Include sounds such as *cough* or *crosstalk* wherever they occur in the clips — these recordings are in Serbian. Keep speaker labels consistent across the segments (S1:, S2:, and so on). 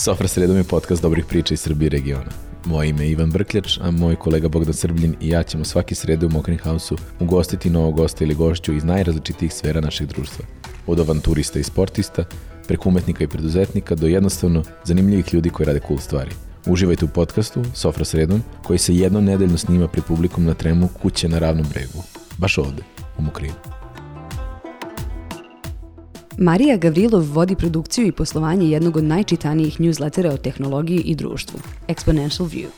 S1: Sofra sredom je podcast dobrih priča iz Srbije regiona. Moje ime je Ivan Brkljač, a moj kolega Bogdan Srbljin i ja ćemo svaki sredu u Mokrin House-u ugostiti novog gosta ili gošću iz najrazličitijih sfera našeg društva. Od avanturista i sportista, preko umetnika i preduzetnika do jednostavno zanimljivih ljudi koji rade cool stvari. Uživajte u podcastu Sofra sredom koji se jednom nedeljno snima pred publikom na tremu kuće na ravnom bregu. Baš ovde, u Mokrinu.
S2: Marija Gavrilov vodi produkciju i poslovanje jednog od najčitanijih newslettera o tehnologiji i društvu, Exponential View.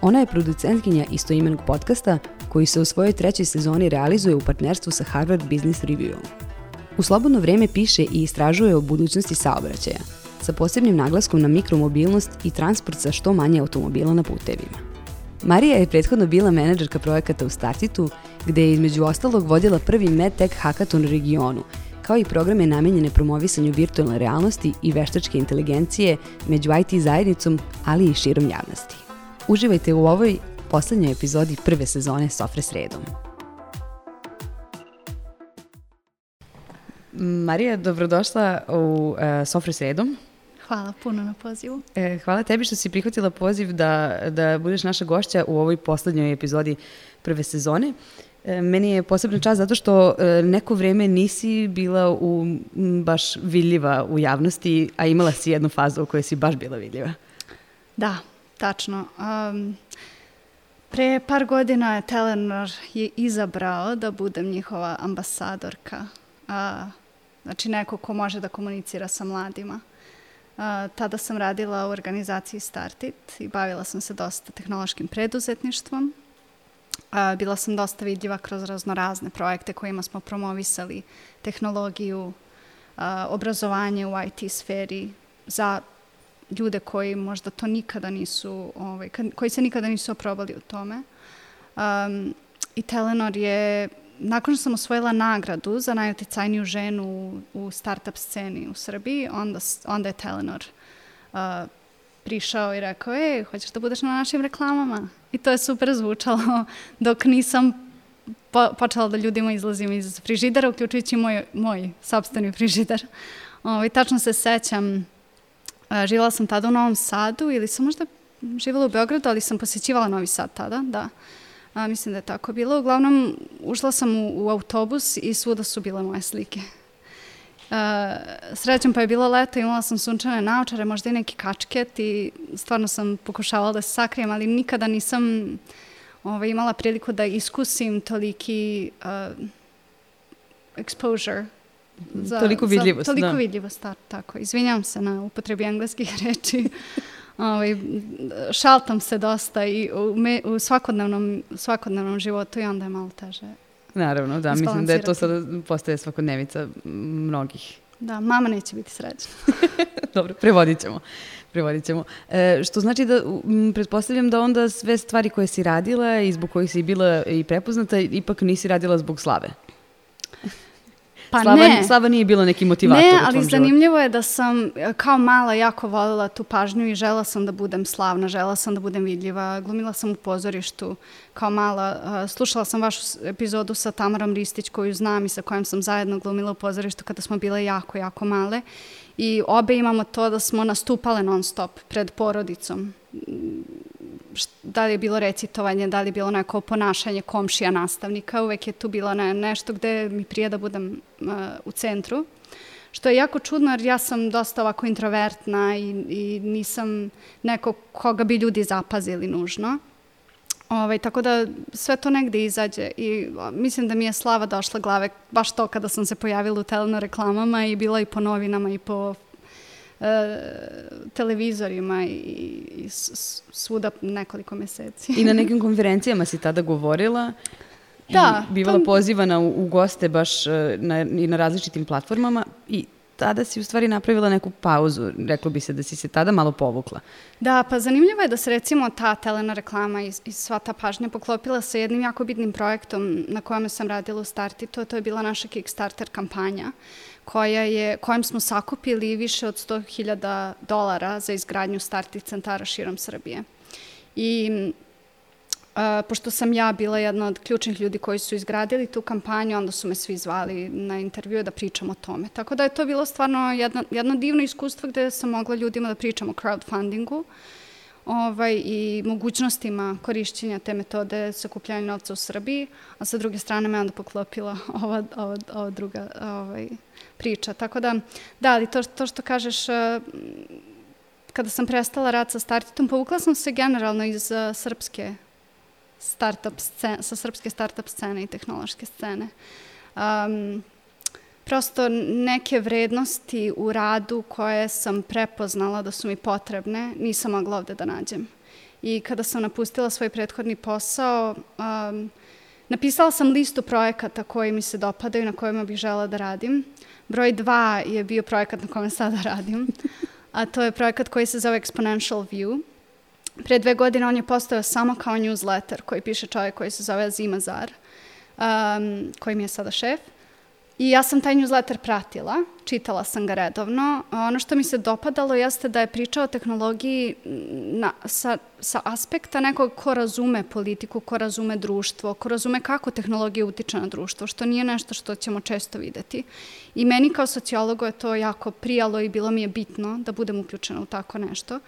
S2: Ona je producentkinja istoimenog podcasta koji se u svojoj trećoj sezoni realizuje u partnerstvu sa Harvard Business Reviewom. U slobodno vreme piše i istražuje o budućnosti saobraćaja, sa posebnim naglaskom na mikromobilnost i transport sa što manje automobila na putevima. Marija je prethodno bila menadžerka projekata u Startitu, gde je između ostalog vodila prvi MedTech hackathon u regionu, kao i programe namenjene promovisanju virtualne realnosti i veštačke inteligencije među IT zajednicom, ali i širom javnosti. Uživajte u ovoj poslednjoj epizodi prve sezone Sofre sredom. Marija, dobrodošla u uh, Sofre sredom.
S3: Hvala puno na pozivu.
S2: E, hvala tebi što si prihvatila poziv da, da budeš naša gošća u ovoj poslednjoj epizodi prve sezone. E, meni je posebna čast zato što e, neko vreme nisi bila u, baš vidljiva u javnosti, a imala si jednu fazu u kojoj si baš bila vidljiva.
S3: Da, tačno. Um, pre par godina je Telenor je izabrao da budem njihova ambasadorka. A, znači neko ko može da komunicira sa mladima. A, tada sam radila u organizaciji Startit i bavila sam se dosta tehnološkim preduzetništvom bila sam dosta vidljiva kroz raznorazne projekte kojima smo promovisali tehnologiju, obrazovanje u IT sferi za ljude koji možda to nikada nisu, ovaj, koji se nikada nisu oprobali u tome. Um, I Telenor je, nakon što sam osvojila nagradu za najuticajniju ženu u, u startup sceni u Srbiji, onda, onda je Telenor uh, prišao i rekao, ej, hoćeš da budeš na našim reklamama? I to je super zvučalo *laughs* dok nisam po, počela da ljudima izlazim iz frižidera, uključujući moj, moj sobstveni frižider. O, *laughs* ovaj, I tačno se sećam, živjela sam tada u Novom Sadu ili sam možda živjela u Beogradu, ali sam posjećivala Novi Sad tada, da. A, mislim da je tako bilo. Uglavnom, ušla sam u, u autobus i svuda su bile moje slike. Uh, srećem pa je bilo leto, imala sam sunčane naočare, možda i neki kačket i stvarno sam pokušavala da se sakrijem, ali nikada nisam ovaj, imala priliku da iskusim toliki uh, exposure.
S2: Za, toliko vidljivost,
S3: za, toliko
S2: da.
S3: vidljivost, ta, tako. Izvinjam se na upotrebi engleskih *laughs* reči. ovaj, šaltam se dosta i u, me, u svakodnevnom, svakodnevnom životu i onda je malo teže
S2: Naravno, da, mislim da je to sada postaje svakodnevica mnogih.
S3: Da, mama neće biti srećna. *laughs*
S2: Dobro, prevodit ćemo. Prevodit ćemo. E, što znači da, m, pretpostavljam da onda sve stvari koje si radila i zbog kojih si bila i prepoznata, ipak nisi radila zbog slave.
S3: Pa
S2: Slava,
S3: ne.
S2: Slava nije bilo neki motivator
S3: ne, ali zanimljivo je da sam kao mala jako volila tu pažnju i žela sam da budem slavna, žela sam da budem vidljiva. Glumila sam u pozorištu kao mala. Slušala sam vašu epizodu sa Tamarom Ristić koju znam i sa kojom sam zajedno glumila u pozorištu kada smo bile jako, jako male. I obe imamo to da smo nastupale non stop pred porodicom da li je bilo recitovanje, da li je bilo neko ponašanje komšija nastavnika, uvek je tu bilo ne, nešto gde mi prije da budem uh, u centru. Što je jako čudno jer ja sam dosta ovako introvertna i, i nisam neko koga bi ljudi zapazili nužno. Ovaj, tako da sve to negde izađe i mislim da mi je slava došla glave baš to kada sam se pojavila u teleno reklamama i bila i po novinama i po televizorima i, i svuda nekoliko meseci.
S2: I na *laughs* nekim konferencijama si tada govorila
S3: da,
S2: i bivala pa... pozivana u, u goste baš e, na, i na različitim platformama i tada si u stvari napravila neku pauzu, reklo bi se da si se tada malo povukla.
S3: Da, pa zanimljivo je da se recimo ta telena reklama i, i sva ta pažnja poklopila sa jednim jako bitnim projektom na kojem sam radila u starti, to, to je bila naša Kickstarter kampanja koja je, kojom smo sakupili više od 100.000 dolara za izgradnju startih centara širom Srbije. I pošto sam ja bila jedna od ključnih ljudi koji su izgradili tu kampanju, onda su me svi zvali na intervju da pričam o tome. Tako da je to bilo stvarno jedno, jedno divno iskustvo gde sam mogla ljudima da pričam o crowdfundingu ovaj, i mogućnostima korišćenja te metode sakupljanja novca u Srbiji, a sa druge strane me onda poklopila ova, ova, ova druga ovaj, priča. Tako da, da, ali to, to što kažeš, eh, kada sam prestala rad sa Startitom, povukla sam se generalno iz uh, srpske startup scene, sa srpske startup scene i tehnološke scene. Um, prosto neke vrednosti u radu koje sam prepoznala da su mi potrebne, nisam mogla ovde da nađem. I kada sam napustila svoj prethodni posao, um, napisala sam listu projekata koji mi se dopadaju, na kojima bih žela da radim. Broj dva je bio projekat na kome sada radim, a to je projekat koji se zove Exponential View. Pre dve godine on je postao samo kao newsletter koji piše čovjek koji se zove Azima Zar, um, koji mi je sada šef. I ja sam taj newsletter pratila, čitala sam ga redovno. Ono što mi se dopadalo jeste da je pričao o tehnologiji na, sa, sa aspekta nekog ko razume politiku, ko razume društvo, ko razume kako tehnologija utiče na društvo, što nije nešto što ćemo često videti. I meni kao sociologu je to jako prijalo i bilo mi je bitno da budem uključena u tako nešto.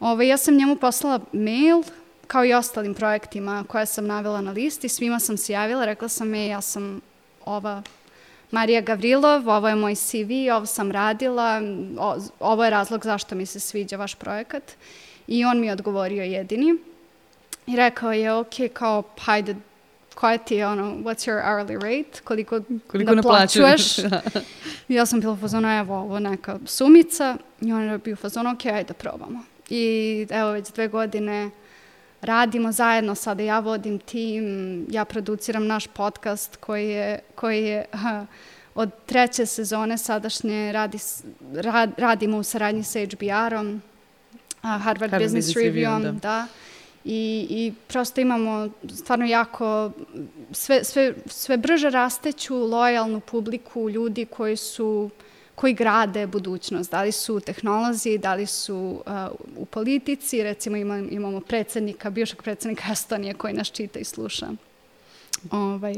S3: Ove, ja sam njemu poslala mail, kao i ostalim projektima koje sam navela na listi, svima sam se javila, rekla sam, e, ja sam ova Marija Gavrilov, ovo je moj CV, ovo sam radila, o, ovo je razlog zašto mi se sviđa vaš projekat. I on mi je odgovorio jedini. I rekao je, ok, kao, hajde, koja ti je ono, what's your hourly rate, koliko,
S2: koliko
S3: naplaćuješ. *laughs* Da. Ja sam bila u fazonu, evo, ovo neka sumica. I on je bio u fazonu, ok, ajde probamo. I evo, već dve godine radimo zajedno, sada ja vodim tim, ja produciram naš podcast koji je, koji je ha, od treće sezone sadašnje radi, rad, radimo u saradnji sa HBR-om, Harvard, Harvard Business, Business Review-om, da. da. I, I prosto imamo stvarno jako sve, sve, sve brže rasteću lojalnu publiku ljudi koji su koji grade budućnost. Da li su tehnolozi, da li su uh, u politici, recimo imamo, imamo predsednika, bivšeg predsednika Estonije koji nas čita i sluša ovaj,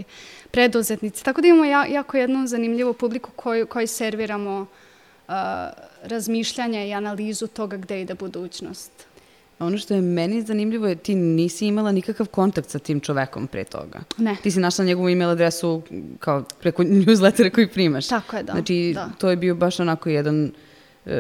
S3: preduzetnici. Tako da imamo ja, jako jednu zanimljivu publiku koju, koju serviramo uh, razmišljanja i analizu toga gde ide budućnost.
S2: Ono što je meni zanimljivo je ti nisi imala nikakav kontakt sa tim čovekom pre toga.
S3: Ne.
S2: Ti si našla njegovu email adresu kao preko *laughs* newslettera koji primaš.
S3: Tako je, da.
S2: Znači,
S3: da.
S2: to je bio baš onako jedan uh,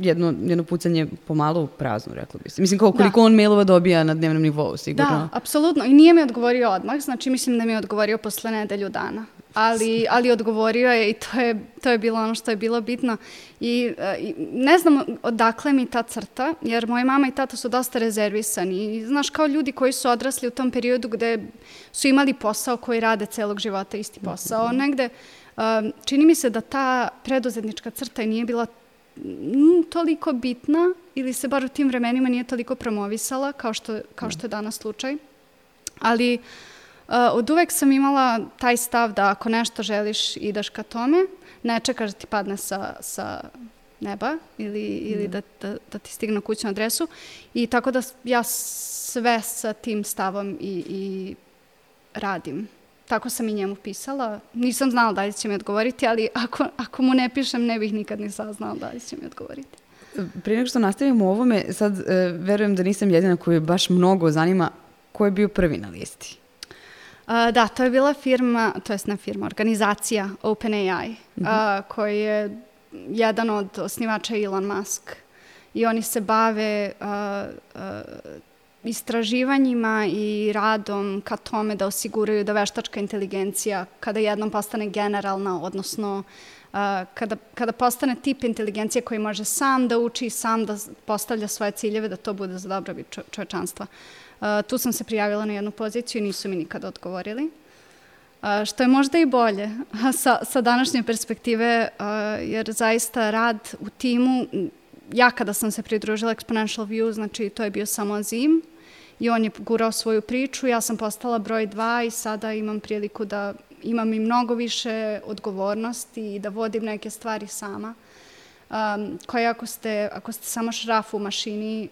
S2: jedno, jedno pucanje pomalo u praznu, rekla bi se. Mislim, kao koliko da. on mailova dobija na dnevnom nivou, sigurno.
S3: Da, apsolutno. I nije mi odgovorio odmah, znači mislim da mi je odgovorio posle nedelju dana ali, ali odgovorio je i to je, to je bilo ono što je bilo bitno. I, e, I ne znam odakle mi ta crta, jer moja mama i tata su dosta rezervisani. I, znaš, kao ljudi koji su odrasli u tom periodu gde su imali posao koji rade celog života, isti posao. Mhm. Negde, um, čini mi se da ta preduzetnička crta i nije bila toliko bitna ili se bar u tim vremenima nije toliko promovisala kao što, kao što je danas slučaj. Ali Uh, od uvek sam imala taj stav da ako nešto želiš ideš ka tome, ne čekaš da ti padne sa, sa neba ili, ili da, da, da ti stigne kućnu adresu i tako da ja sve sa tim stavom i, i radim. Tako sam i njemu pisala. Nisam znala da li će mi odgovoriti, ali ako, ako mu ne pišem, ne bih nikad ni saznala da li će mi odgovoriti.
S2: Prije nego što nastavimo ovome, sad e, verujem da nisam jedina koju baš mnogo zanima ko je bio prvi na listi.
S3: Da, to je bila firma, to jest ne firma, organizacija OpenAI, mm -hmm. koji je jedan od osnivača Elon Musk. I oni se bave uh, istraživanjima i radom ka tome da osiguraju da veštačka inteligencija, kada jednom postane generalna, odnosno uh, kada, kada postane tip inteligencije koji može sam da uči, sam da postavlja svoje ciljeve, da to bude za dobrobit čo čovečanstva. Uh, tu sam se prijavila na jednu poziciju i nisu mi nikada odgovorili. Što je možda i bolje sa, sa današnje perspektive, jer zaista rad u timu, ja kada sam se pridružila Exponential View, znači to je bio samo Azim i on je gurao svoju priču, ja sam postala broj dva i sada imam priliku da imam i mnogo više odgovornosti i da vodim neke stvari sama, um, koje ako ste, ako ste samo šraf u mašini,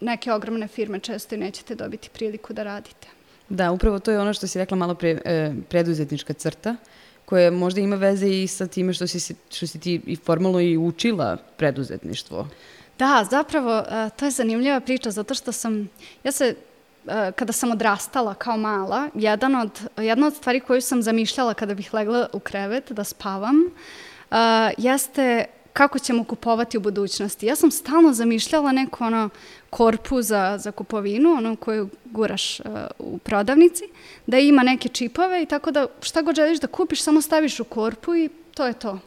S3: neke ogromne firme često i nećete dobiti priliku da radite.
S2: Da, upravo to je ono što si rekla malo pre, e, preduzetnička crta, koja možda ima veze i sa time što si, što si ti i formalno i učila preduzetništvo.
S3: Da, zapravo, e, to je zanimljiva priča, zato što sam, ja se e, kada sam odrastala kao mala, jedan od, jedna od stvari koju sam zamišljala kada bih legla u krevet da spavam, uh, jeste kako ćemo kupovati u budućnosti. Ja sam stalno zamišljala neku ono korpu za, za kupovinu, ono koju guraš uh, u prodavnici, da ima neke čipove i tako da šta god želiš da kupiš, samo staviš u korpu i to je to.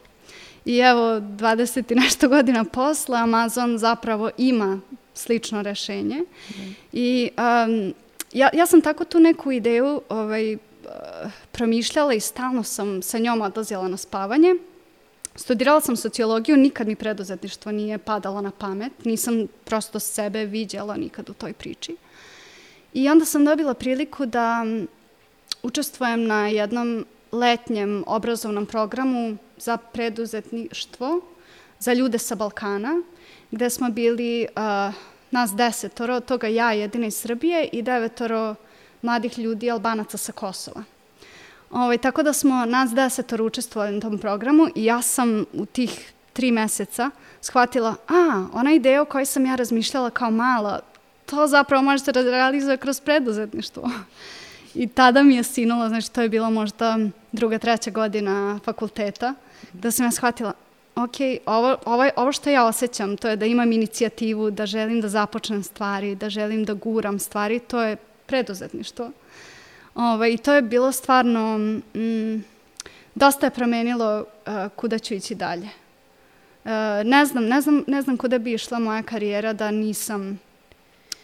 S3: I evo, 20 i nešto *laughs* godina posle, Amazon zapravo ima slično rešenje. Mm. I um, ja, ja sam tako tu neku ideju ovaj, uh, promišljala i stalno sam sa njom odlazila na spavanje. Studirala sam sociologiju, nikad mi preduzetništvo nije padalo na pamet, nisam prosto sebe viđala nikad u toj priči. I onda sam dobila priliku da učestvujem na jednom letnjem obrazovnom programu za preduzetništvo za ljude sa Balkana, gde smo bili uh, nas desetoro, od toga ja jedina iz Srbije i devetoro mladih ljudi albanaca sa Kosova. Ovaj, tako da smo nas desetor učestvovali na tom programu i ja sam u tih tri meseca shvatila, a, onaj deo koji sam ja razmišljala kao mala, to zapravo može se realizuje kroz preduzetništvo. I tada mi je sinulo, znači to je bilo možda druga, treća godina fakulteta, da sam ja shvatila, ok, ovo, ovo, ovo što ja osjećam, to je da imam inicijativu, da želim da započnem stvari, da želim da guram stvari, to je preduzetništvo. Ovaj, to je bilo stvarno, mm, dosta je promenilo uh, kuda ću ići dalje. Uh, ne znam, ne znam, ne znam kuda bi išla moja karijera da nisam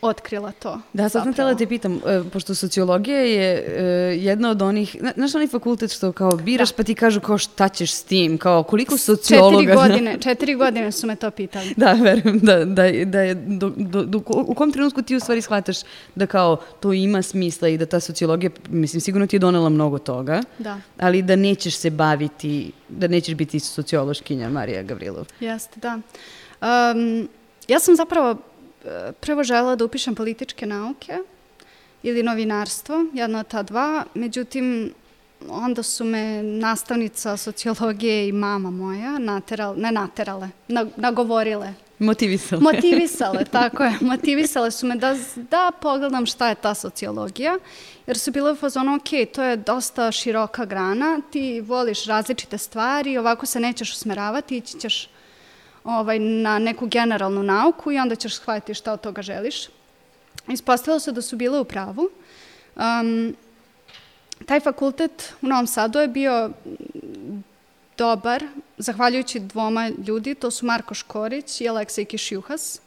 S3: otkrila to.
S2: Da, sad sam htjela da te pitam, e, pošto sociologija je e, jedna od onih, znaš onaj fakultet što kao biraš da. pa ti kažu kao šta ćeš s tim, kao koliko sociologa...
S3: Četiri godine, četiri godine su me to pitali.
S2: Da, verujem, da, da, da je, do, do, do, u kom trenutku ti u stvari shvataš da kao to ima smisla i da ta sociologija, mislim, sigurno ti je donela mnogo toga,
S3: da.
S2: ali da nećeš se baviti, da nećeš biti sociološkinja Marija Gavrilov.
S3: Jeste, da. Um, ja sam zapravo prvo žela da upišem političke nauke ili novinarstvo, jedna od ta dva, međutim, onda su me nastavnica sociologije i mama moja naterale, ne naterale, nagovorile.
S2: Motivisale.
S3: Motivisale, *laughs* tako je. Motivisale su me da, da pogledam šta je ta sociologija, jer su bile u fazonu, ok, to je dosta široka grana, ti voliš različite stvari, ovako se nećeš usmeravati, ići ćeš ovaj, na neku generalnu nauku i onda ćeš shvatiti šta od toga želiš. Ispostavilo se da su bile u pravu. Um, taj fakultet u Novom Sadu je bio dobar, zahvaljujući dvoma ljudi, to su Marko Škorić i Aleksej Kišjuhas.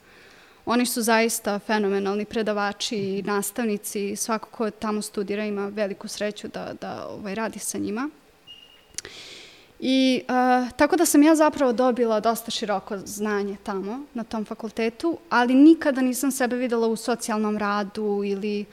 S3: Oni su zaista fenomenalni predavači i nastavnici, svako ko tamo studira ima veliku sreću da, da ovaj, radi sa njima. I uh, tako da sam ja zapravo dobila dosta široko znanje tamo, na tom fakultetu, ali nikada nisam sebe videla u socijalnom radu ili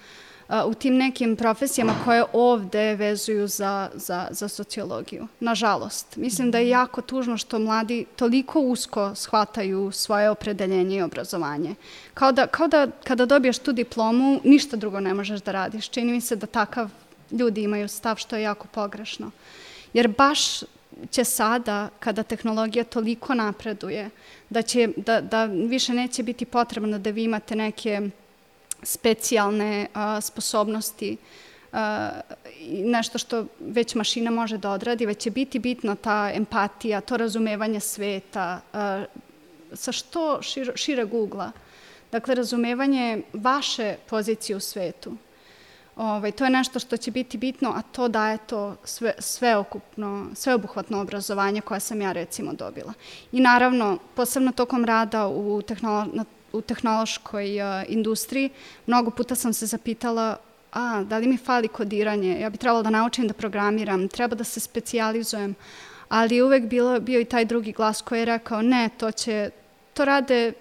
S3: uh, u tim nekim profesijama koje ovde vezuju za, za, za sociologiju. Nažalost. Mislim da je jako tužno što mladi toliko usko shvataju svoje opredeljenje i obrazovanje. Kao da, kao da kada dobiješ tu diplomu, ništa drugo ne možeš da radiš. Čini mi se da takav ljudi imaju stav što je jako pogrešno. Jer baš će sada, kada tehnologija toliko napreduje, da, će, da, da više neće biti potrebno da vi imate neke specijalne a, sposobnosti, a, nešto što već mašina može da odradi, već će biti bitna ta empatija, to razumevanje sveta, a, sa što šir, ugla. Dakle, razumevanje vaše pozicije u svetu. Ovaj, to je nešto što će biti bitno, a to daje to sve, sveokupno, sveobuhvatno obrazovanje koje sam ja recimo dobila. I naravno, posebno tokom rada u, tehnolo, na, u tehnološkoj uh, industriji, mnogo puta sam se zapitala a, da li mi fali kodiranje, ja bi trebala da naučim da programiram, treba da se specijalizujem, ali uvek bilo, bio i taj drugi glas koji je rekao ne, to će, to rade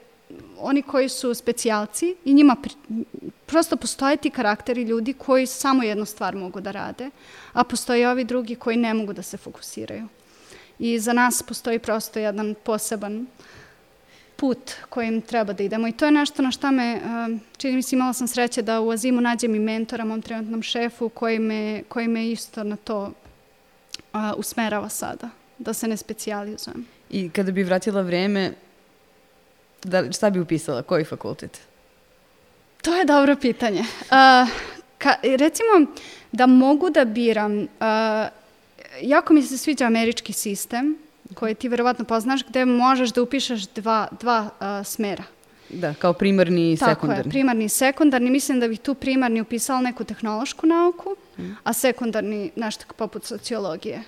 S3: oni koji su specijalci i njima prosto postoje ti karakteri ljudi koji samo jednu stvar mogu da rade, a postoje ovi drugi koji ne mogu da se fokusiraju. I za nas postoji prosto jedan poseban put kojim treba da idemo i to je nešto na šta me, um, čini mi se imala sam sreće da u Azimu nađem i mentora mom trenutnom šefu koji me, koji me isto na to uh, usmerava sada, da se ne specijalizujem.
S2: I kada bi vratila vreme, da, šta bi upisala? Koji fakultet?
S3: To je dobro pitanje. Uh, ka, recimo, da mogu da biram, uh, jako mi se sviđa američki sistem, koji ti verovatno poznaš, gde možeš da upišeš dva, dva uh, smera.
S2: Da, kao primarni i sekundarni.
S3: Tako je, primarni i sekundarni. Mislim da bih tu primarni upisala neku tehnološku nauku, mm. a sekundarni nešto poput sociologije.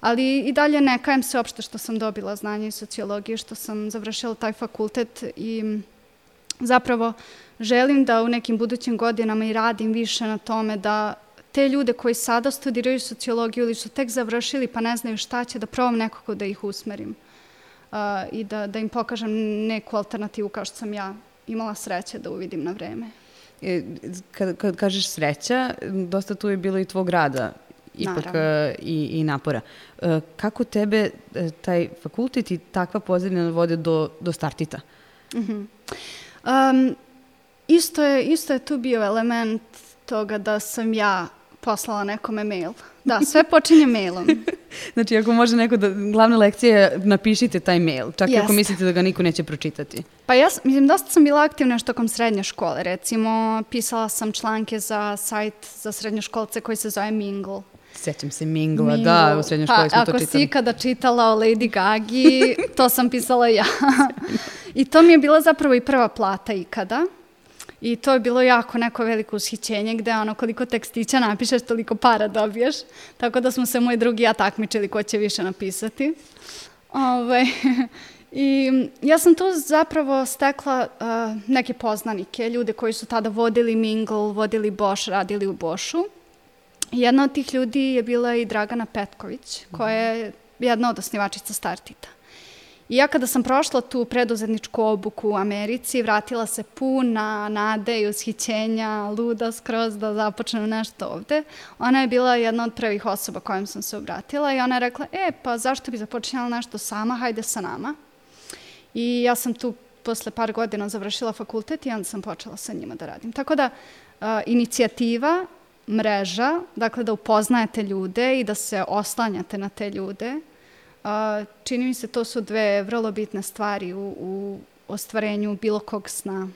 S3: Ali i dalje ne kajem se opšte što sam dobila znanje iz sociologije, što sam završila taj fakultet i zapravo želim da u nekim budućim godinama i radim više na tome da te ljude koji sada studiraju sociologiju ili su tek završili pa ne znaju šta će, da probam nekako da ih usmerim uh, i da, da im pokažem neku alternativu kao što sam ja imala sreće da uvidim na vreme.
S2: E, kad, kad kažeš sreća, dosta tu je bilo i tvog rada ipak uh, i, i napora. Uh, kako tebe uh, taj fakultet i takva pozadina vode do, do startita?
S3: Uh -huh. um, isto, je, isto je tu bio element toga da sam ja poslala nekome mail. Da, sve *laughs* počinje mailom.
S2: znači, ako može neko da, glavna lekcija je napišite taj mail, čak yes. ako mislite da ga niko neće pročitati.
S3: Pa ja, mislim, dosta sam bila aktivna još tokom srednje škole. Recimo, pisala sam članke za sajt za srednjoškolce koji se zove Mingle.
S2: Sećam se Mingla, Mingle. da, u srednjoj školi pa, smo to čitali.
S3: Ako si ikada čitala o Lady Gagi, *laughs* to sam pisala ja. I to mi je bila zapravo i prva plata ikada. I to je bilo jako neko veliko ushićenje gde ono koliko tekstića napišeš toliko para dobiješ. Tako da smo se moj drugi ja takmičili ko će više napisati. Ove, ovaj, *laughs* I ja sam tu zapravo stekla uh, neke poznanike, ljude koji su tada vodili Mingle, vodili Bosch, radili u Bošu. Jedna od tih ljudi je bila i Dragana Petković, koja je jedna od osnivačica Startita. I ja kada sam prošla tu preduzetničku obuku u Americi, vratila se puna nade i ushićenja, luda skroz da započnem nešto ovde. Ona je bila jedna od prvih osoba kojim sam se obratila i ona je rekla, e, pa zašto bi započinjala nešto sama, hajde sa nama. I ja sam tu posle par godina završila fakultet i onda sam počela sa njima da radim. Tako da, uh, inicijativa, mreža, dakle da upoznajete ljude i da se oslanjate na te ljude, čini mi se to su dve vrlo bitne stvari u, u ostvarenju bilo kog sna.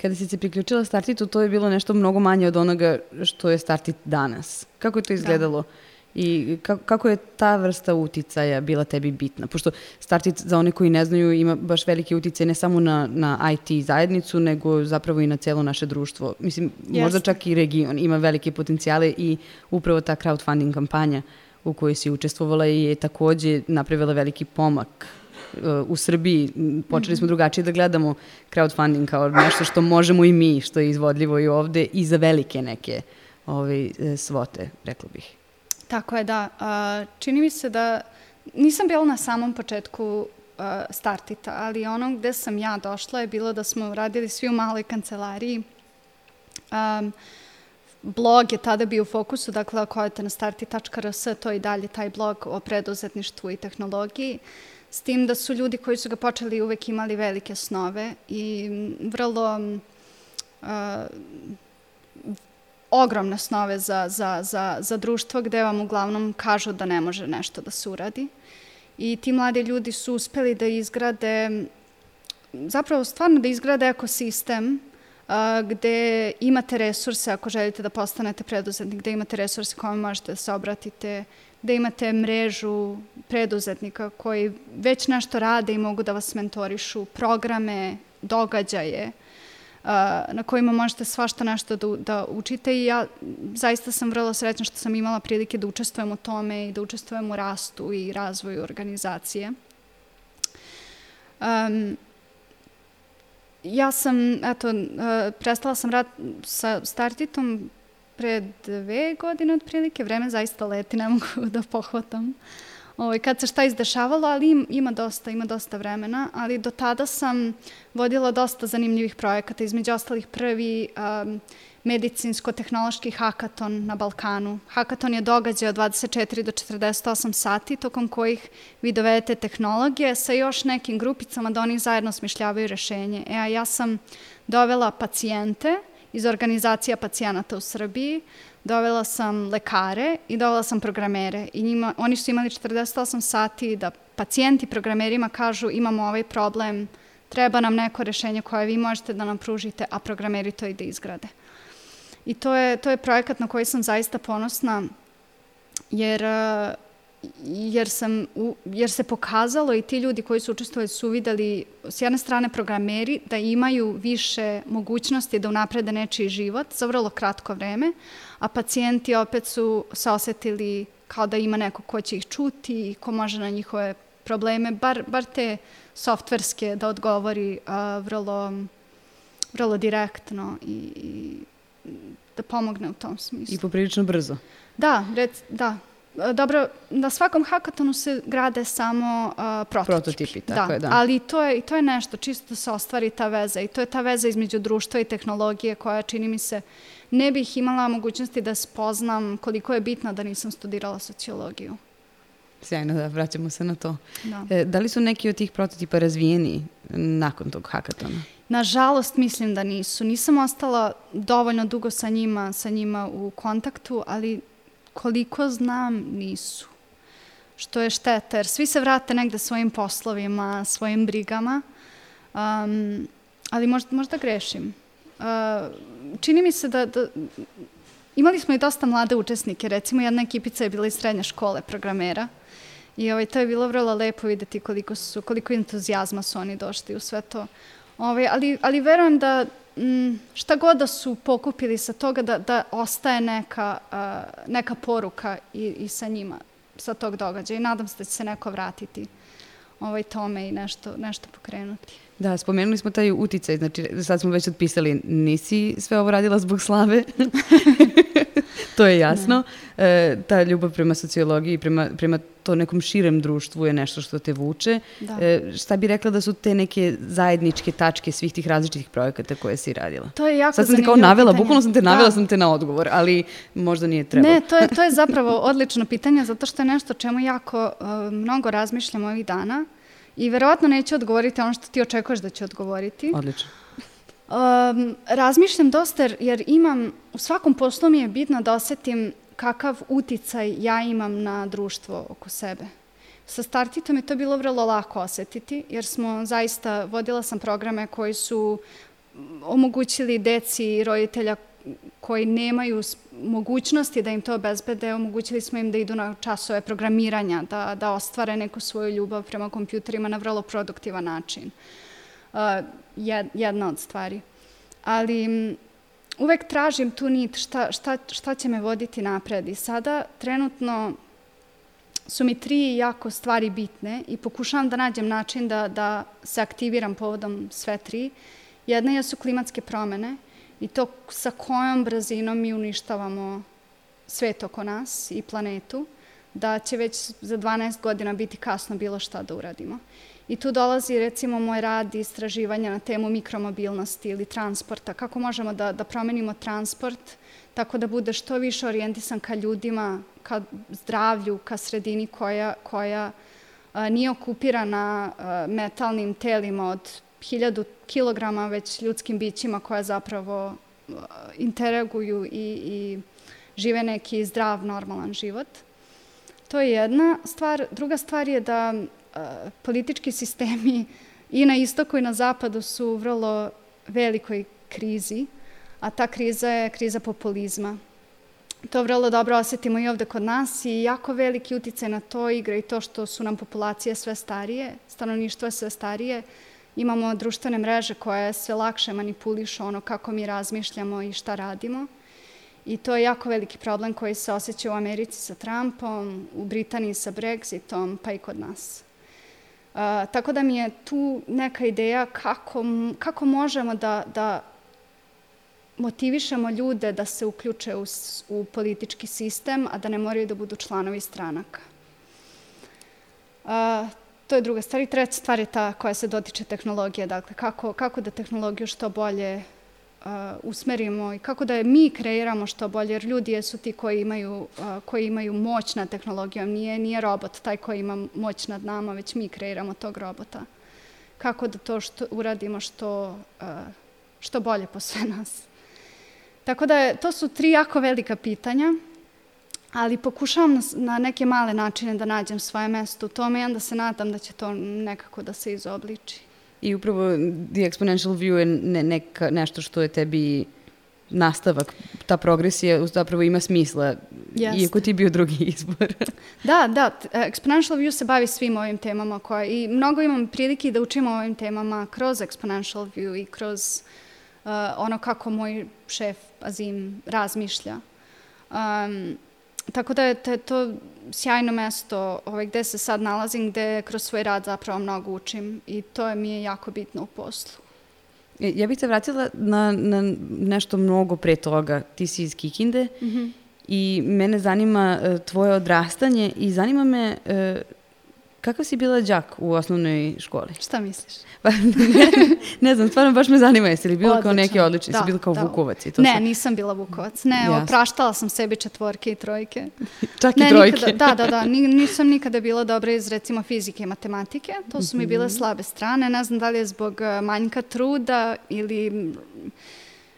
S2: Kada si se priključila Startitu, to je bilo nešto mnogo manje od onoga što je Startit danas. Kako je to izgledalo? Da. I kako, kako je ta vrsta uticaja bila tebi bitna? Pošto Startit, za one koji ne znaju, ima baš velike utice ne samo na, na IT zajednicu, nego zapravo i na celo naše društvo. Mislim, Jeste. možda čak i region ima velike potencijale i upravo ta crowdfunding kampanja u kojoj si učestvovala i je takođe napravila veliki pomak uh, u Srbiji. Počeli smo mhm. drugačije da gledamo crowdfunding kao nešto što možemo i mi, što je izvodljivo i ovde i za velike neke ove, e, svote, rekla bih.
S3: Tako je, da. čini mi se da nisam bila na samom početku startita, ali ono gde sam ja došla je bilo da smo radili svi u maloj kancelariji. Um, blog je tada bio u fokusu, dakle ako odete na starti.rs, to je i dalje taj blog o preduzetništvu i tehnologiji, s tim da su ljudi koji su ga počeli uvek imali velike snove i vrlo uh, ogromne snove za, za, za, za društvo gde vam uglavnom kažu da ne može nešto da se uradi. I ti mladi ljudi su uspeli da izgrade, zapravo stvarno da izgrade ekosistem a, gde imate resurse ako želite da postanete preduzetnik, gde imate resurse kojima možete da se obratite, gde imate mrežu preduzetnika koji već nešto rade i mogu da vas mentorišu, programe, događaje, a, na kojima možete svašta nešto da, da učite i ja zaista sam vrlo srećna što sam imala prilike da učestvujem u tome i da učestvujem u rastu i razvoju organizacije. Um, ja sam, eto, uh, prestala sam rad sa Startitom pre dve godine otprilike, vreme zaista leti, ne mogu *laughs* da pohvatam. Ovaj, kad se šta izdešavalo, ali im, ima dosta, ima dosta vremena, ali do tada sam vodila dosta zanimljivih projekata, između ostalih prvi um, medicinsko-tehnološki hakaton na Balkanu. Hakaton je događaj od 24 do 48 sati, tokom kojih vi dovedete tehnologije sa još nekim grupicama da oni zajedno smišljavaju rešenje. E, a ja sam dovela pacijente iz organizacija pacijenata u Srbiji, dovela sam lekare i dovela sam programere i njima, oni su imali 48 sati da pacijenti programerima kažu imamo ovaj problem, treba nam neko rešenje koje vi možete da nam pružite, a programeri to i da izgrade. I to je, to je projekat na koji sam zaista ponosna, jer, jer, sam, jer se pokazalo i ti ljudi koji su učestvovali su videli s jedne strane programeri da imaju više mogućnosti da unaprede nečiji život za vrlo kratko vreme, a pacijenti opet su se osetili kao da ima neko ko će ih čuti i ko može na njihove probleme, bar, bar te softverske da odgovori uh, vrlo, vrlo direktno i, i da pomogne u tom smislu.
S2: I poprilično brzo.
S3: Da, rec, da. Dobro, na svakom hakatonu se grade samo uh, prototipi.
S2: Prototipi, tako
S3: da.
S2: je, da.
S3: Ali to je, to je nešto, čisto se ostvari ta veza i to je ta veza između društva i tehnologije koja čini mi se ne bih imala mogućnosti da spoznam koliko je bitno da nisam studirala sociologiju.
S2: Sjajno, da, vraćamo se na to.
S3: Da.
S2: E, da li su neki od tih prototipa razvijeni nakon tog hakatona?
S3: Nažalost, mislim da nisu. Nisam ostala dovoljno dugo sa njima, sa njima u kontaktu, ali koliko znam, nisu. Što je šteta, jer svi se vrate negde svojim poslovima, svojim brigama, um, ali možda, možda grešim. Uh, čini mi se da, da imali smo i dosta mlade učesnike, recimo jedna ekipica je bila iz srednje škole programera i ovaj, to je bilo vrlo lepo videti koliko, su, koliko entuzijazma su oni došli u sve to. Ovaj, ali, ali verujem da m, šta god da su pokupili sa toga da, da ostaje neka, uh, neka poruka i, i sa njima, sa tog događaja. I nadam se da će se neko vratiti ovaj tome i nešto, nešto pokrenuti.
S2: Da, spomenuli smo taj uticaj, znači sad smo već otpisali, nisi sve ovo radila zbog slave, *laughs* to je jasno. E, ta ljubav prema sociologiji, prema, prema to nekom širem društvu je nešto što te vuče.
S3: Da.
S2: E, šta bi rekla da su te neke zajedničke tačke svih tih različitih projekata koje si radila?
S3: To je jako
S2: Sad sam te kao navela,
S3: pitanje.
S2: bukvalno sam te navela
S3: Da.
S2: sam te na odgovor, ali možda nije trebalo.
S3: Ne, to je, to je zapravo odlično pitanje zato što je nešto čemu jako uh, mnogo razmišljam ovih dana i verovatno neću odgovoriti ono što ti očekuješ da ću odgovoriti.
S2: Odlično.
S3: Um, razmišljam dosta jer, imam, u svakom poslu mi je bitno da osetim kakav uticaj ja imam na društvo oko sebe. Sa Startitom je to bilo vrlo lako osetiti, jer smo zaista, vodila sam programe koji su omogućili deci i roditelja koji nemaju mogućnosti da im to obezbede, omogućili smo im da idu na časove programiranja, da, da ostvare neku svoju ljubav prema kompjuterima na vrlo produktivan način. Uh, jedna od stvari. Ali uvek tražim tu nit šta, šta, šta će me voditi napred. I sada trenutno su mi tri jako stvari bitne i pokušavam da nađem način da, da se aktiviram povodom sve tri. Jedna je su klimatske promene i to sa kojom brzinom mi uništavamo svet oko nas i planetu, da će već za 12 godina biti kasno bilo šta da uradimo. I tu dolazi recimo moj rad i istraživanja na temu mikromobilnosti ili transporta, kako možemo da, da promenimo transport tako da bude što više orijentisan ka ljudima, ka zdravlju, ka sredini koja, koja a, nije okupirana a, metalnim telima od hiljadu kilograma, već ljudskim bićima koja zapravo a, interaguju i, i žive neki zdrav, normalan život. To je jedna stvar. Druga stvar je da politički sistemi i na istoku i na zapadu su u vrlo velikoj krizi, a ta kriza je kriza populizma. To vrlo dobro osetimo i ovde kod nas i jako veliki uticaj na to igra i to što su nam populacije sve starije, stanovništvo je sve starije, imamo društvene mreže koje sve lakše manipulišu ono kako mi razmišljamo i šta radimo. I to je jako veliki problem koji se osjeća u Americi sa Trumpom, u Britaniji sa Brexitom, pa i kod nas. Tako da mi je tu neka ideja kako, kako možemo da, da motivišemo ljude da se uključe u, u politički sistem, a da ne moraju da budu članovi stranaka. A, to je druga stvar. I treća stvar je ta koja se dotiče tehnologije. Dakle, kako, kako da tehnologiju što bolje uh, usmerimo i kako da je mi kreiramo što bolje, jer ljudi jesu ti koji imaju, uh, koji imaju moć nad tehnologijom, nije, nije robot taj koji ima moć nad nama, već mi kreiramo tog robota. Kako da to što, uradimo što, uh, što bolje po sve nas. Tako da je, to su tri jako velika pitanja, ali pokušavam na, na neke male načine da nađem svoje mesto u tome i onda se nadam da će to nekako da se izobliči.
S2: I upravo The Exponential View je ne, neka, nešto što je tebi nastavak, ta progresija zapravo ima smisla, Jeste. iako ti je bio drugi izbor. *laughs*
S3: da, da, Exponential View se bavi svim ovim temama koje, i mnogo imam prilike da učim o ovim temama kroz Exponential View i kroz uh, ono kako moj šef Azim razmišlja. Um, Tako da je to sjajno mesto ovaj, gde se sad nalazim, gde kroz svoj rad zapravo mnogo učim i to je, mi je jako bitno u poslu.
S2: E, ja bih se vratila na, na nešto mnogo pre toga. Ti si iz Kikinde mm -hmm. i mene zanima uh, tvoje odrastanje i zanima me uh, Kakav si bila đak u osnovnoj školi?
S3: Šta misliš? *laughs*
S2: Pa, ne, ne znam, stvarno baš me zanima, jesi li bila Odlično. kao neki odlični, da, si bila kao da. Vukovac i to
S3: Ne, sve? nisam bila Vukovac, ne, Jasne. opraštala sam sebi četvorke i trojke. *laughs*
S2: Čak ne, i trojke?
S3: Nikada, da, da, da, nisam nikada bila dobra iz recimo fizike i matematike, to su mi bile mhm. slabe strane, ne znam da li je zbog uh, manjka truda ili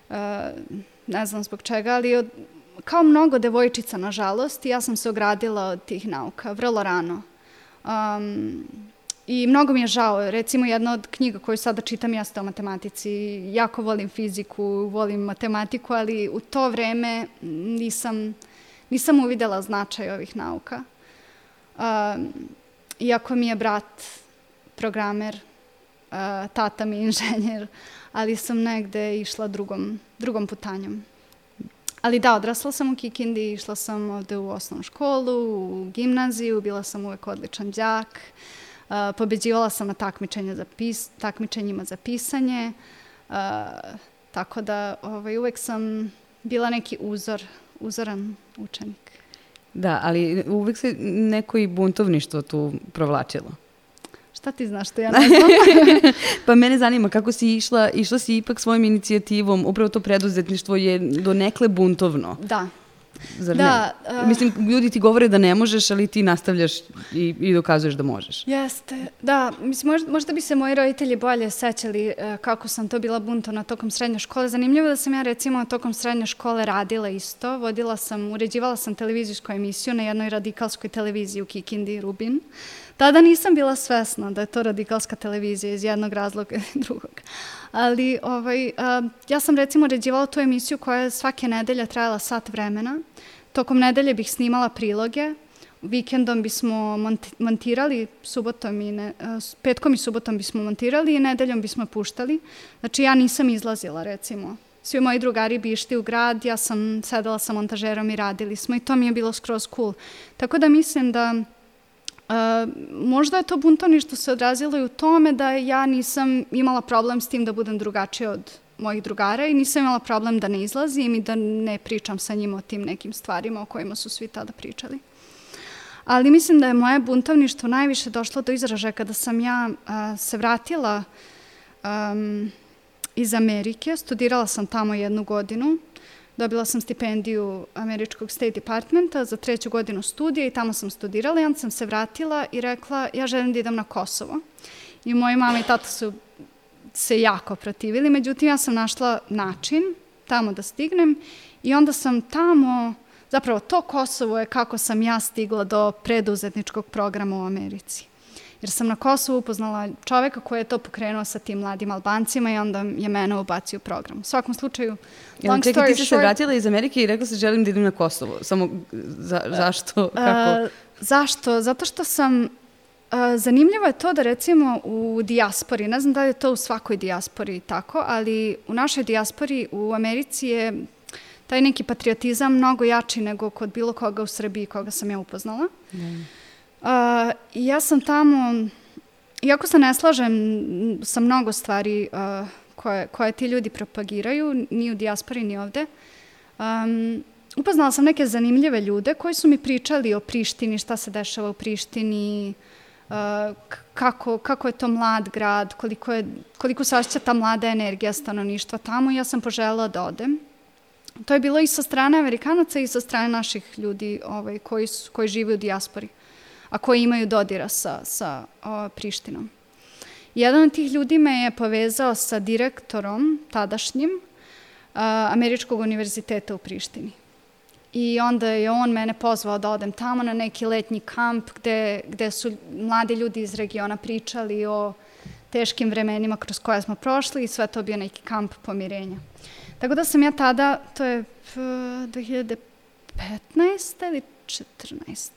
S3: uh, ne znam zbog čega, ali od, kao mnogo devojčica, nažalost, ja sam se ogradila od tih nauka vrlo rano. Um, I mnogo mi je žao, recimo jedna od knjiga koju sada čitam jeste o matematici. Jako volim fiziku, volim matematiku, ali u to vreme nisam, nisam uvidela značaj ovih nauka. Um, iako mi je brat programer, uh, tata mi *laughs* inženjer, ali sam negde išla drugom, drugom putanjom. Ali da, odrasla sam u Kikindi, išla sam ovde u osnovnu školu, u gimnaziju, bila sam uvek odličan đak, uh, pobeđivala sam na takmičenja za pis, takmičenjima za pisanje, uh, tako da ovaj, uvek sam bila neki uzor, uzoran učenik.
S2: Da, ali uvek se neko i buntovništvo tu provlačilo.
S3: Šta ti znaš što ja ne znam? *laughs*
S2: pa mene zanima kako si išla, išla si ipak svojim inicijativom, upravo to preduzetništvo je do nekle buntovno.
S3: Da.
S2: Zar da, ne? Uh, Mislim, ljudi ti govore da ne možeš, ali ti nastavljaš i, i dokazuješ da možeš.
S3: Jeste, da. Mislim, možda, možda bi se moji roditelji bolje sećali uh, kako sam to bila buntovna tokom srednje škole. Zanimljivo da sam ja recimo tokom srednje škole radila isto. Vodila sam, uređivala sam televizijsku emisiju na jednoj radikalskoj televiziji u Kikindi, Rubin. Tada nisam bila svesna da je to radikalska televizija iz jednog razloga i *laughs* drugog. Ali ovaj, ja sam recimo ređivala tu emisiju koja je svake nedelje trajala sat vremena. Tokom nedelje bih snimala priloge, vikendom bismo montirali, subotom i ne, petkom i subotom bismo montirali i nedeljom bismo puštali. Znači ja nisam izlazila recimo. Svi moji drugari bi išli u grad, ja sam sedela sa montažerom i radili smo i to mi je bilo skroz cool. Tako da mislim da možda je to buntovništvo se odrazilo i u tome da ja nisam imala problem s tim da budem drugačija od mojih drugara i nisam imala problem da ne izlazim i da ne pričam sa njima o tim nekim stvarima o kojima su svi tada pričali. Ali mislim da je moje buntovništvo najviše došlo do izražaja kada sam ja a, se vratila um, iz Amerike, studirala sam tamo jednu godinu Dobila sam stipendiju Američkog State Departmenta za treću godinu studija i tamo sam studirala onda sam se vratila i rekla ja želim da idem na Kosovo. I moji mama i tata su se jako protivili, međutim ja sam našla način tamo da stignem i onda sam tamo, zapravo to Kosovo je kako sam ja stigla do preduzetničkog programa u Americi jer sam na Kosovu upoznala čoveka koji je to pokrenuo sa tim mladim Albancima i onda je mene ubacio u program. U svakom slučaju,
S2: Jel, long čekaj, story ti si se vratila iz Amerike i rekla se želim da idem na Kosovo. Samo za, zašto? Kako?
S3: Uh, zašto? Zato što sam Uh, zanimljivo je to da recimo u dijaspori, ne znam da li je to u svakoj dijaspori tako, ali u našoj dijaspori u Americi je taj neki patriotizam mnogo jači nego kod bilo koga u Srbiji koga sam ja upoznala. Mm. Uh, ja sam tamo, iako se ne slažem sa mnogo stvari uh, koje, koje ti ljudi propagiraju, ni u dijaspori, ni ovde, um, upoznala sam neke zanimljive ljude koji su mi pričali o Prištini, šta se dešava u Prištini, kako, kako je to mlad grad, koliko, je, koliko se osjeća ta mlada energija stanovništva tamo. Ja sam poželjela da odem. To je bilo i sa strane Amerikanaca i sa strane naših ljudi ovaj, koji, su, koji žive u dijaspori, a koji imaju dodira sa, sa o, Prištinom. Jedan od tih ljudi me je povezao sa direktorom tadašnjim a, Američkog univerziteta u Prištini. I onda je on mene pozvao da odem tamo na neki letnji kamp gde, gde su mladi ljudi iz regiona pričali o teškim vremenima kroz koje smo prošli i sve to bio neki kamp pomirenja. Tako da sam ja tada, to je 2015. ili 14.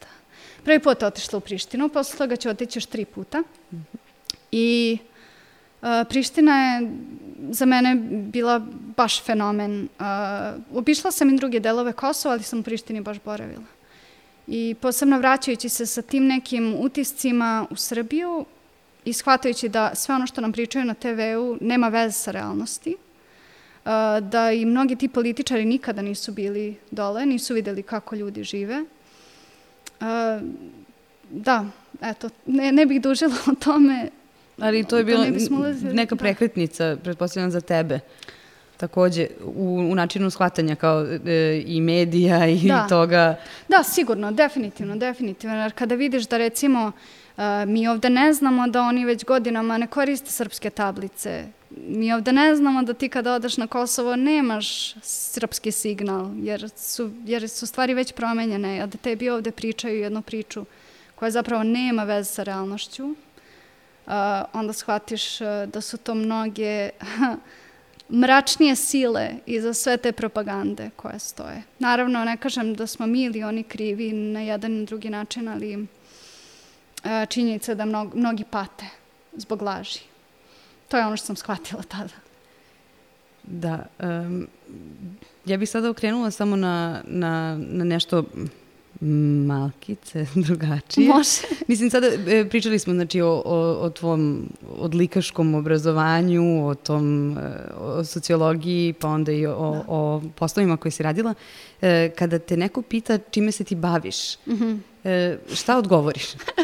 S3: Prvi put otišla u Prištinu, posle toga ću otići još tri puta. I uh, Priština je za mene bila baš fenomen. Uh, obišla sam i druge delove Kosova, ali sam u Prištini baš boravila. I posebno vraćajući se sa tim nekim utiscima u Srbiju i shvatajući da sve ono što nam pričaju na TV-u nema veze sa realnosti, uh, da i mnogi ti političari nikada nisu bili dole, nisu videli kako ljudi žive. Da, eto, ne, ne bih dužila o tome,
S2: Ali to je bilo neka da. prekretnica, pretpostavljam, za tebe. Takođe, u, u načinu shvatanja kao e, i medija i da. toga.
S3: Da, sigurno, definitivno, definitivno. Jer kada vidiš da recimo Uh, mi ovde ne znamo da oni već godinama ne koriste srpske tablice. Mi ovde ne znamo da ti kada odeš na Kosovo nemaš srpski signal, jer su, jer su stvari već promenjene, a da tebi ovde pričaju jednu priču koja zapravo nema veze sa realnošću, onda shvatiš da su to mnoge mračnije sile iza sve te propagande koje stoje. Naravno, ne kažem da smo mi ili oni krivi na jedan i drugi način, ali činjenica da mnogi, mnogi pate zbog laži. To je ono što sam shvatila tada.
S2: Da. Um, ja bih sada okrenula samo na, na, na nešto malkice *laughs* drugačije.
S3: Može.
S2: Mislim, sada e, pričali smo znači, o, o, o tvom odlikaškom obrazovanju, o tom, e, o sociologiji, pa onda i o, da. o poslovima koje si radila. E, kada te neko pita čime se ti baviš, mm -hmm. šta odgovoriš? *laughs*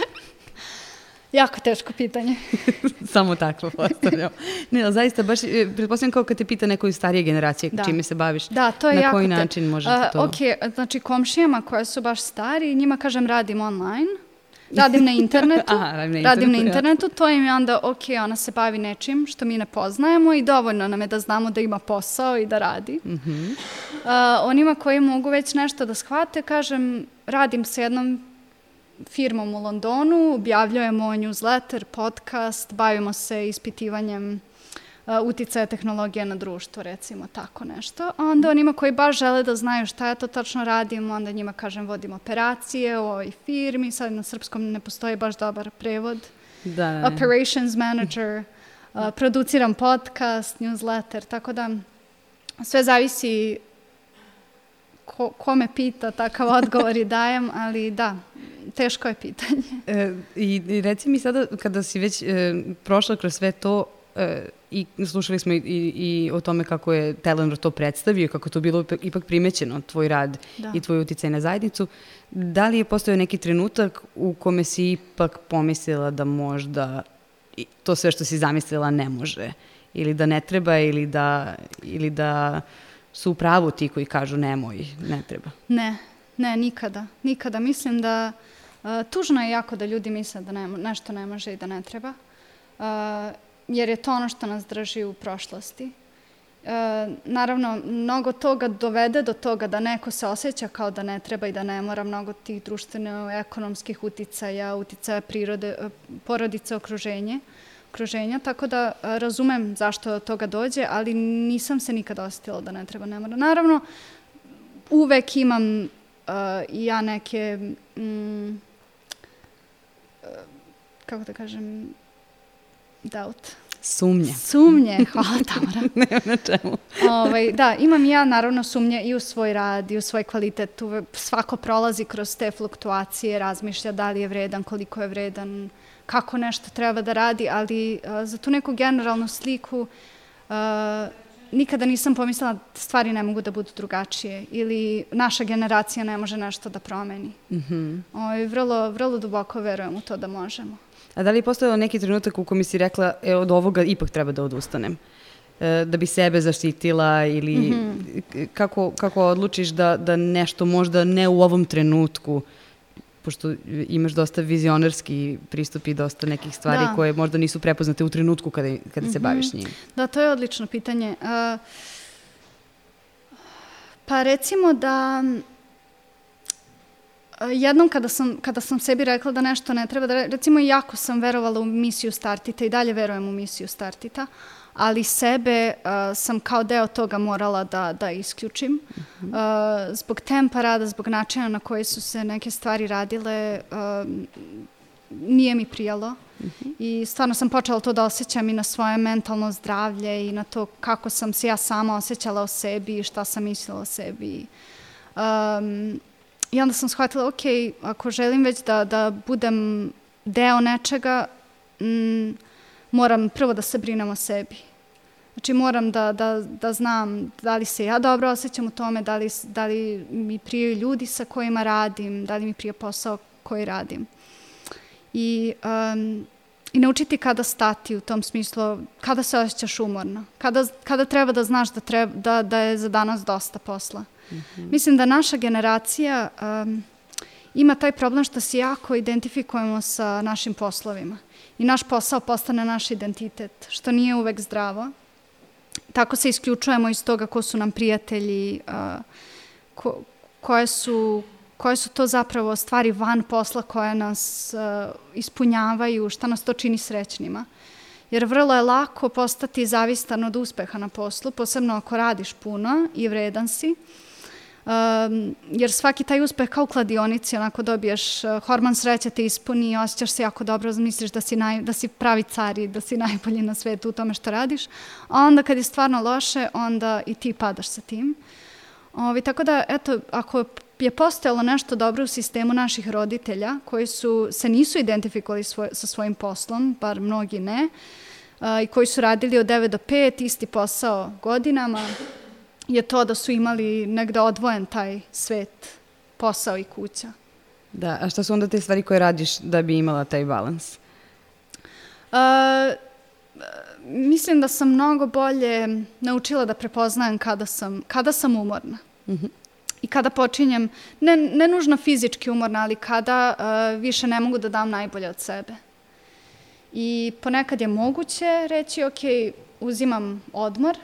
S3: Jako teško pitanje. *laughs*
S2: Samo takvo postavljam. Ne, ali zaista baš, e, pretpostavljam kao kad te pita neko iz starije generacije da. čime se baviš.
S3: Da, to je
S2: na
S3: jako
S2: koji način možete uh, to...
S3: Ok, znači komšijama koje su baš stari, njima kažem radim online, radim na internetu, *laughs* Aha, radim, na internetu, radim na internetu, ja. to im je onda, ok, ona se bavi nečim što mi ne poznajemo i dovoljno nam je da znamo da ima posao i da radi. Mm -hmm. uh, onima koji mogu već nešto da shvate, kažem, radim sa jednom firmom u Londonu, objavljujemo newsletter, podcast, bavimo se ispitivanjem uh, uticaja tehnologije na društvo, recimo tako nešto. A onda onima koji baš žele da znaju šta ja to tačno radim, onda njima kažem vodim operacije u ovoj firmi, sad na srpskom ne postoji baš dobar prevod. Da, da. Operations manager, uh, produciram podcast, newsletter, tako da sve zavisi ko, ko me pita, takav odgovor i dajem, ali da, teško je pitanje. *laughs*
S2: E, i, I reci mi sada, kada si već e, prošla kroz sve to, e, i slušali smo i, i, i o tome kako je Telenor to predstavio, kako to bilo ipak primećeno, tvoj rad da. i tvoj uticaj na zajednicu. Da li je postojao neki trenutak u kome si ipak pomislila da možda to sve što si zamislila ne može? Ili da ne treba, ili da, ili da su u pravu ti koji kažu nemoj, ne treba?
S3: Ne, ne, nikada. Nikada. Mislim da uh, tužno je jako da ljudi misle da ne, nešto ne može i da ne treba. Uh, jer je to ono što nas drži u prošlosti. Uh, naravno, mnogo toga dovede do toga da neko se osjeća kao da ne treba i da ne mora, mnogo tih društveno-ekonomskih uticaja, uticaja prirode, porodice, okruženje, okruženja, tako da razumem zašto do toga dođe, ali nisam se nikada osetila da ne treba, ne mora. Naravno, uvek imam uh, ja neke, mm, kako da kažem, doubt.
S2: Sumnje.
S3: Sumnje, hvala *laughs* Tamara.
S2: Nema na čemu.
S3: ovaj, da, imam ja naravno sumnje i u svoj rad i u svoj kvalitet. Svako prolazi kroz te fluktuacije, razmišlja da li je vredan, koliko je vredan, kako nešto treba da radi, ali uh, za tu neku generalnu sliku uh, nikada nisam pomislila da stvari ne mogu da budu drugačije ili naša generacija ne može nešto da promeni. Mm -hmm. o, vrlo, vrlo duboko verujem u to da možemo.
S2: A da li je postojalo neki trenutak u kojem si rekla, e, od ovoga ipak treba da odustanem? E, da bi sebe zaštitila ili mm -hmm. kako, kako odlučiš da, da nešto možda ne u ovom trenutku pošto imaš dosta vizionarski pristup i dosta nekih stvari da. koje možda nisu prepoznate u trenutku kada, kada mm -hmm. se baviš mhm. njim.
S3: Da, to je odlično pitanje. Uh, pa recimo da jednom kada sam, kada sam sebi rekla da nešto ne treba, da recimo jako sam verovala u misiju Startita i dalje verujem u misiju Startita, ali sebe uh, sam kao deo toga morala da, da isključim. Uh -huh. uh, zbog tempa rada, zbog načina na koji su se neke stvari radile, uh, nije mi prijalo. Uh mhm. -huh. I stvarno sam počela to da osjećam i na svoje mentalno zdravlje i na to kako sam se ja sama osjećala o sebi i šta sam mislila o sebi. Um, I onda sam shvatila, ok, ako želim već da, da budem deo nečega, m, moram prvo da se brinem o sebi. Znači moram da, da, da znam da li se ja dobro osjećam u tome, da li, da li mi prije ljudi sa kojima radim, da li mi prije posao koji radim. I, um, i naučiti kada stati u tom smislu, kada se osjećaš umorno, kada, kada treba da znaš da, treba, da, da je za danas dosta posla. Mm -hmm. Mislim da naša generacija um, ima taj problem što se jako identifikujemo sa našim poslovima i naš posao postane naš identitet, što nije uvek zdravo tako se isključujemo iz toga ko su nam prijatelji, uh, ko, koje, su, koje su to zapravo stvari van posla koje nas uh, ispunjavaju, šta nas to čini srećnima. Jer vrlo je lako postati zavistan od uspeha na poslu, posebno ako radiš puno i vredan si. Uh, um, jer svaki taj uspeh kao u kladionici, onako dobiješ uh, hormon sreće te ispuni i osjećaš se jako dobro, misliš da si, naj, da si pravi car i da si *laughs* najbolji na svetu u tome što radiš, a onda kad je stvarno loše, onda i ti padaš sa tim. Ovi, tako da, eto, ako je postojalo nešto dobro u sistemu naših roditelja koji su, se nisu identifikovali svoj, sa svojim poslom, bar mnogi ne, uh, i koji su radili od 9 do 5, isti posao godinama, je to da su imali negde odvojen taj svet, posao i kuća.
S2: Da, a šta su onda te stvari koje radiš da bi imala taj balans?
S3: Uh, mislim da sam mnogo bolje naučila da prepoznajem kada sam, kada sam umorna. Mhm. -huh. I kada počinjem, ne, ne nužno fizički umorna, ali kada uh, više ne mogu da dam najbolje od sebe. I ponekad je moguće reći, ok, uzimam odmor,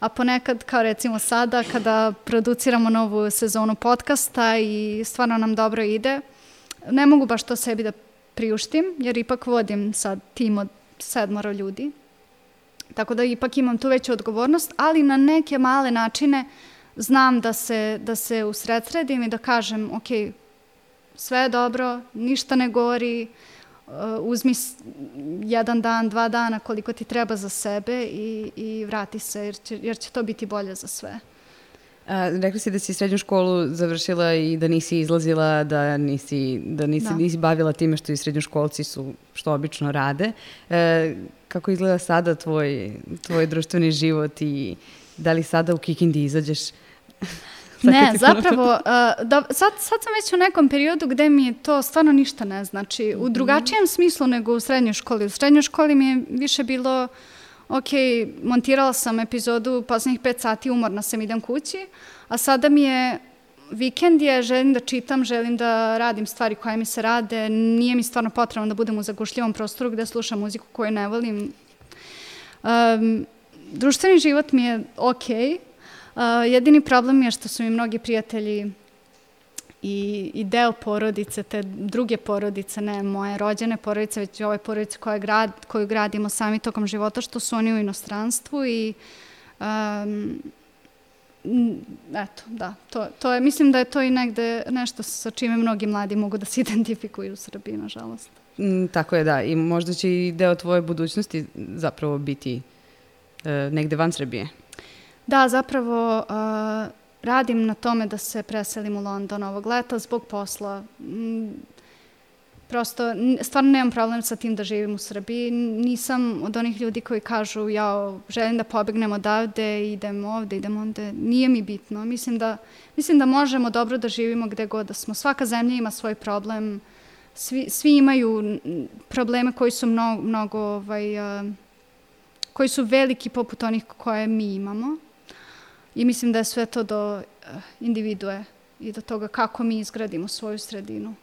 S3: a ponekad, kao recimo sada, kada produciramo novu sezonu podcasta i stvarno nam dobro ide, ne mogu baš to sebi da priuštim, jer ipak vodim sad tim od sedmora ljudi. Tako da ipak imam tu veću odgovornost, ali na neke male načine znam da se, da se usredsredim i da kažem, ok, sve je dobro, ništa ne gori, Uh, uzmi jedan dan, dva dana koliko ti treba za sebe i, i vrati se jer će, jer će to biti bolje za sve.
S2: A, rekli si da si srednju školu završila i da nisi izlazila, da nisi, da nisi, da. nisi bavila time što i srednjoškolci su, što obično rade. E, kako izgleda sada tvoj, tvoj društveni život i da li sada u Kikindi izađeš
S3: Ne, zapravo, uh, da, sad, sad sam već u nekom periodu gde mi to stvarno ništa ne znači. U mhm. drugačijem smislu nego u srednjoj školi. U srednjoj školi mi je više bilo, ok, montirala sam epizodu poslednjih pet sati, umorna sam, idem kući, a sada mi je vikend je, želim da čitam, želim da radim stvari koje mi se rade, nije mi stvarno potrebno da budem u zagušljivom prostoru gde slušam muziku koju ne volim. Um, društveni život mi je okej, okay, Jedini problem je što su mi mnogi prijatelji i, i deo porodice, te druge porodice, ne moje rođene porodice, već ove porodice koje grad, koju gradimo sami tokom života, što su oni u inostranstvu i um, eto, da, to, to je, mislim da je to i negde nešto sa čime mnogi mladi mogu da se *laughs* identifikuju u Srbiji, nažalost.
S2: Mm, tako je, da, i možda će i deo tvoje budućnosti zapravo biti uh, negde van Srbije.
S3: Da, zapravo uh, radim na tome da se preselim u London ovog leta zbog posla. Mm, prosto, stvarno nemam problem sa tim da živim u Srbiji. Nisam od onih ljudi koji kažu ja želim da pobegnem odavde, idem ovde, idem onde. Nije mi bitno. Mislim da, mislim da možemo dobro da živimo gde god da smo. Svaka zemlja ima svoj problem, svi, svi imaju probleme koji su mnogo, mnogo ovaj, koji su veliki poput onih koje mi imamo. I mislim da je sve to do individue i do toga kako mi izgradimo svoju sredinu.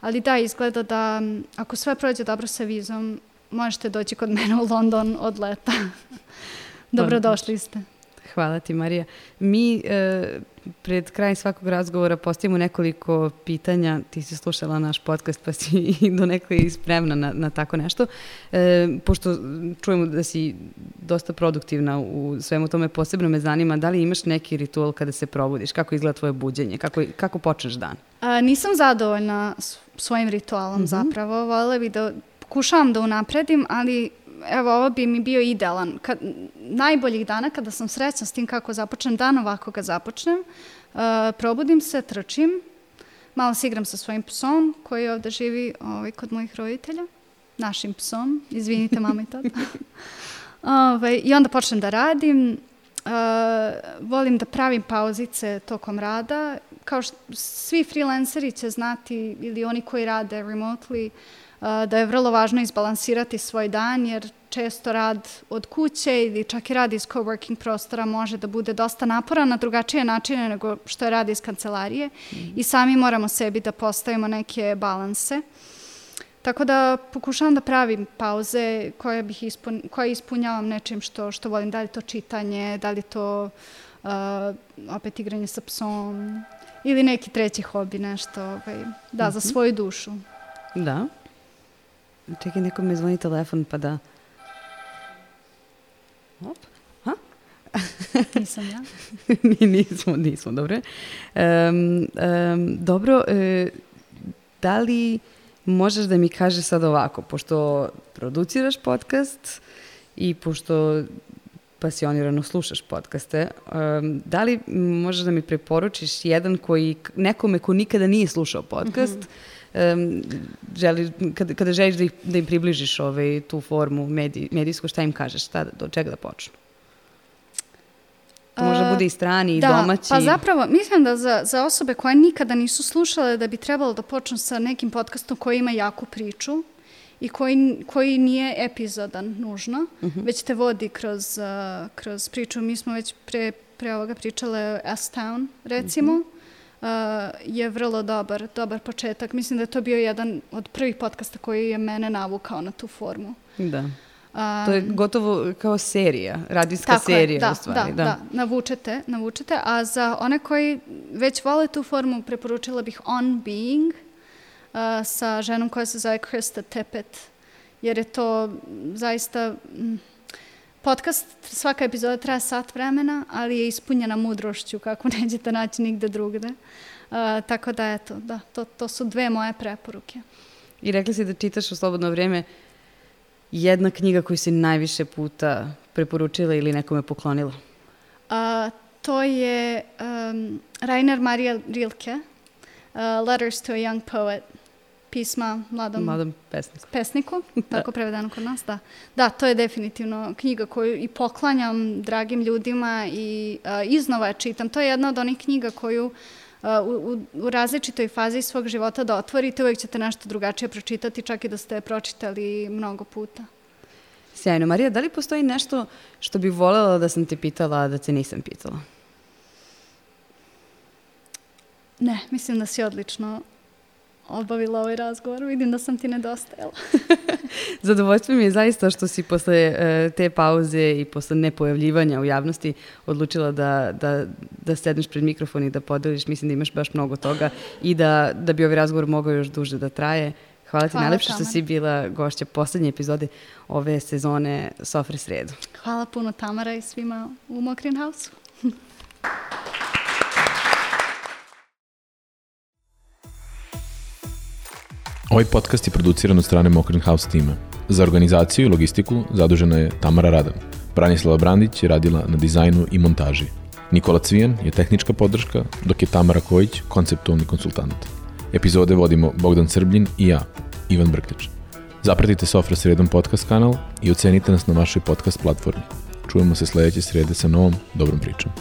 S3: Ali da, izgleda da ako sve prođe dobro sa vizom, možete doći kod mene u London od leta. *laughs* Dobrodošli ste.
S2: Hvala ti, Marija. Mi e, pred kraj svakog razgovora postavimo nekoliko pitanja. Ti si slušala naš podcast pa si i do nekoj i spremna na, na tako nešto. E, pošto čujemo da si dosta produktivna u svemu tome, posebno me zanima da li imaš neki ritual kada se probudiš? Kako izgleda tvoje buđenje? Kako, kako počneš dan?
S3: A, nisam zadovoljna svojim ritualom mm -hmm. zapravo. Volela bih da pokušavam da unapredim, ali evo, ovo bi mi bio idealan. Kad, najboljih dana kada sam srećna s tim kako započnem dan, ovako ga započnem, uh, probudim se, trčim, malo se igram sa svojim psom koji ovde živi ovaj, kod mojih roditelja, našim psom, izvinite mama i tata. *laughs* ovaj, I onda počnem da radim, uh, volim da pravim pauzice tokom rada, kao što svi freelanceri će znati ili oni koji rade remotely, uh, da je vrlo važno izbalansirati svoj dan jer često rad od kuće ili čak i rad iz coworking prostora može da bude dosta naporan na drugačije načine nego što je rad iz kancelarije mm. i sami moramo sebi da postavimo neke balanse. Tako da pokušavam da pravim pauze koje, bih ispun, koje ispunjavam nečim što, što volim, da li to čitanje, da li to uh, opet igranje sa psom ili neki treći hobi, nešto ovaj, da, mm -hmm. za mhm. svoju dušu.
S2: Da. Čekaj, neko mi zvoni telefon pa da...
S3: Op. Ha? *laughs* Nisam ja. *laughs*
S2: Nismo, nismo, dobro. Um, um, dobro, e, da li možeš da mi kažeš sad ovako, pošto produciraš podcast i pošto pasionirano slušaš podcaste, um, da li možeš da mi preporučiš jedan koji, nekome ko nikada nije slušao podcast, mm -hmm um, želi, kada, kada želiš da, ih, da im približiš ovaj, tu formu medij, medijsku, šta im kažeš, šta, do čega da počnu? To može bude i strani i
S3: da,
S2: domaći.
S3: Pa zapravo, mislim da za, za osobe koje nikada nisu slušale da bi trebalo da počnu sa nekim podcastom koji ima jaku priču i koji, koji nije epizodan nužno, uh mhm. -huh. već te vodi kroz, uh, kroz priču. Mi smo već pre, pre ovoga pričale o S-Town, recimo, uh mhm. -huh uh, je vrlo dobar, dobar početak. Mislim da je to bio jedan od prvih podcasta koji je mene navukao na tu formu.
S2: Da. Um, to je gotovo kao serija, radijska tako serija
S3: je, da,
S2: u stvari.
S3: Da, da, da, navučete, navučete. A za one koji već vole tu formu, preporučila bih On Being uh, sa ženom koja se zove Krista Tippett, jer je to zaista... Mm, Podcast, svaka epizoda traja sat vremena, ali je ispunjena mudrošću kako *laughs* nećete naći nigde drugde. Uh, tako da, eto, da, to, to su dve moje preporuke.
S2: I rekli si da čitaš u slobodno vrijeme jedna knjiga koju si najviše puta preporučila ili nekome poklonila?
S3: Uh, to je um, Rainer Maria Rilke, uh, Letters to a Young Poet pisma mladom,
S2: mladom pesniku.
S3: pesniku *laughs* da. tako prevedeno kod nas, da. Da, to je definitivno knjiga koju i poklanjam dragim ljudima i uh, iznova je čitam. To je jedna od onih knjiga koju uh, u, u različitoj fazi svog života da otvorite, uvijek ćete nešto drugačije pročitati, čak i da ste pročitali mnogo puta.
S2: Sjajno. Marija, da li postoji nešto što bi volela da sam te pitala, da te nisam pitala?
S3: Ne, mislim da si odlično obavila ovaj razgovor. Vidim da sam ti nedostajala. *laughs*
S2: Zadovoljstvo mi je zaista što si posle uh, te pauze i posle nepojavljivanja u javnosti odlučila da, da, da sedneš pred mikrofon i da podeliš. Mislim da imaš baš mnogo toga i da, da bi ovaj razgovor mogao još duže da traje. Hvala ti Hvala najlepše što si bila gošća poslednje epizode ove sezone Sofre sredu.
S3: Hvala puno Tamara i svima u Mokrin House. *laughs*
S1: Ovaj podcast je produciran od strane Mokrin House tima. Za organizaciju i logistiku zadužena je Tamara Radan. Branislava Brandić je radila na dizajnu i montaži. Nikola Cvijan je tehnička podrška, dok je Tamara Kojić konceptualni konsultant. Epizode vodimo Bogdan Srbljin i ja, Ivan Brklić. Zapratite Sofra sredom podcast kanal i ocenite nas na vašoj podcast platformi. Čujemo se sledeće srede sa novom dobrom pričom.